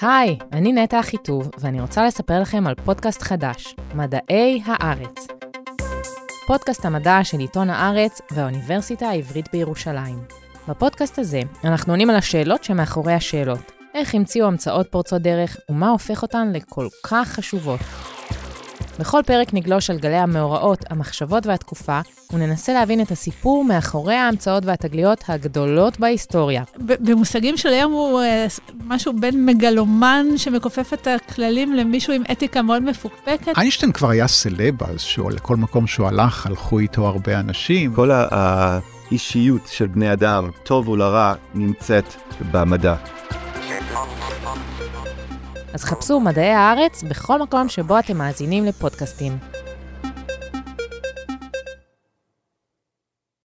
היי, אני נטע אחיטוב, ואני רוצה לספר לכם על פודקאסט חדש, מדעי הארץ. פודקאסט המדע של עיתון הארץ והאוניברסיטה העברית בירושלים. בפודקאסט הזה אנחנו עונים על השאלות שמאחורי השאלות. איך המציאו המצאות פורצות דרך, ומה הופך אותן לכל כך חשובות. בכל פרק נגלוש על גלי המאורעות, המחשבות והתקופה, וננסה להבין את הסיפור מאחורי ההמצאות והתגליות הגדולות בהיסטוריה. במושגים של היום הוא uh, משהו בין מגלומן שמכופף את הכללים למישהו עם אתיקה מאוד מפוקפקת. איינשטיין כבר היה סלב אז, לכל מקום שהוא הלך, הלכו איתו הרבה אנשים. כל האישיות של בני אדם, טוב ולרע, נמצאת במדע. אז חפשו מדעי הארץ בכל מקום שבו אתם מאזינים לפודקאסטים.